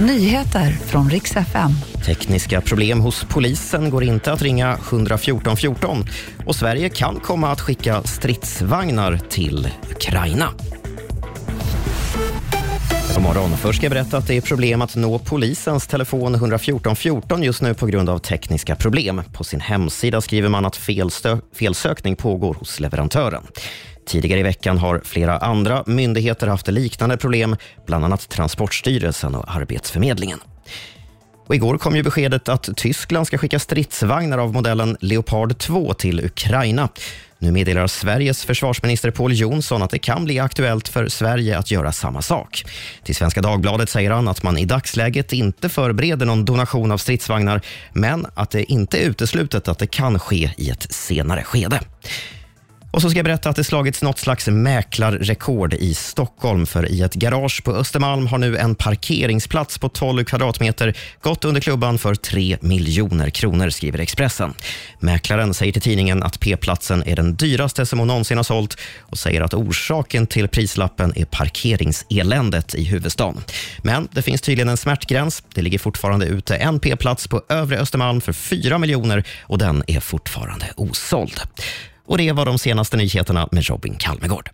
Nyheter från riks FM. Tekniska problem hos polisen går inte att ringa 114 14 och Sverige kan komma att skicka stridsvagnar till Ukraina. God morgon. Först ska jag berätta att det är problem att nå polisens telefon 114 14 just nu på grund av tekniska problem. På sin hemsida skriver man att felsö felsökning pågår hos leverantören. Tidigare i veckan har flera andra myndigheter haft liknande problem, bland annat Transportstyrelsen och Arbetsförmedlingen. Och igår kom ju beskedet att Tyskland ska skicka stridsvagnar av modellen Leopard 2 till Ukraina. Nu meddelar Sveriges försvarsminister Paul Jonsson att det kan bli aktuellt för Sverige att göra samma sak. Till Svenska Dagbladet säger han att man i dagsläget inte förbereder någon donation av stridsvagnar, men att det inte är uteslutet att det kan ske i ett senare skede. Och så ska jag berätta att det slagits något slags mäklarrekord i Stockholm. För i ett garage på Östermalm har nu en parkeringsplats på 12 kvadratmeter gått under klubban för 3 miljoner kronor, skriver Expressen. Mäklaren säger till tidningen att P-platsen är den dyraste som hon någonsin har sålt och säger att orsaken till prislappen är parkeringseländet i huvudstaden. Men det finns tydligen en smärtgräns. Det ligger fortfarande ute en P-plats på övre Östermalm för 4 miljoner och den är fortfarande osåld. Och det var de senaste nyheterna med Robin Kalmegård.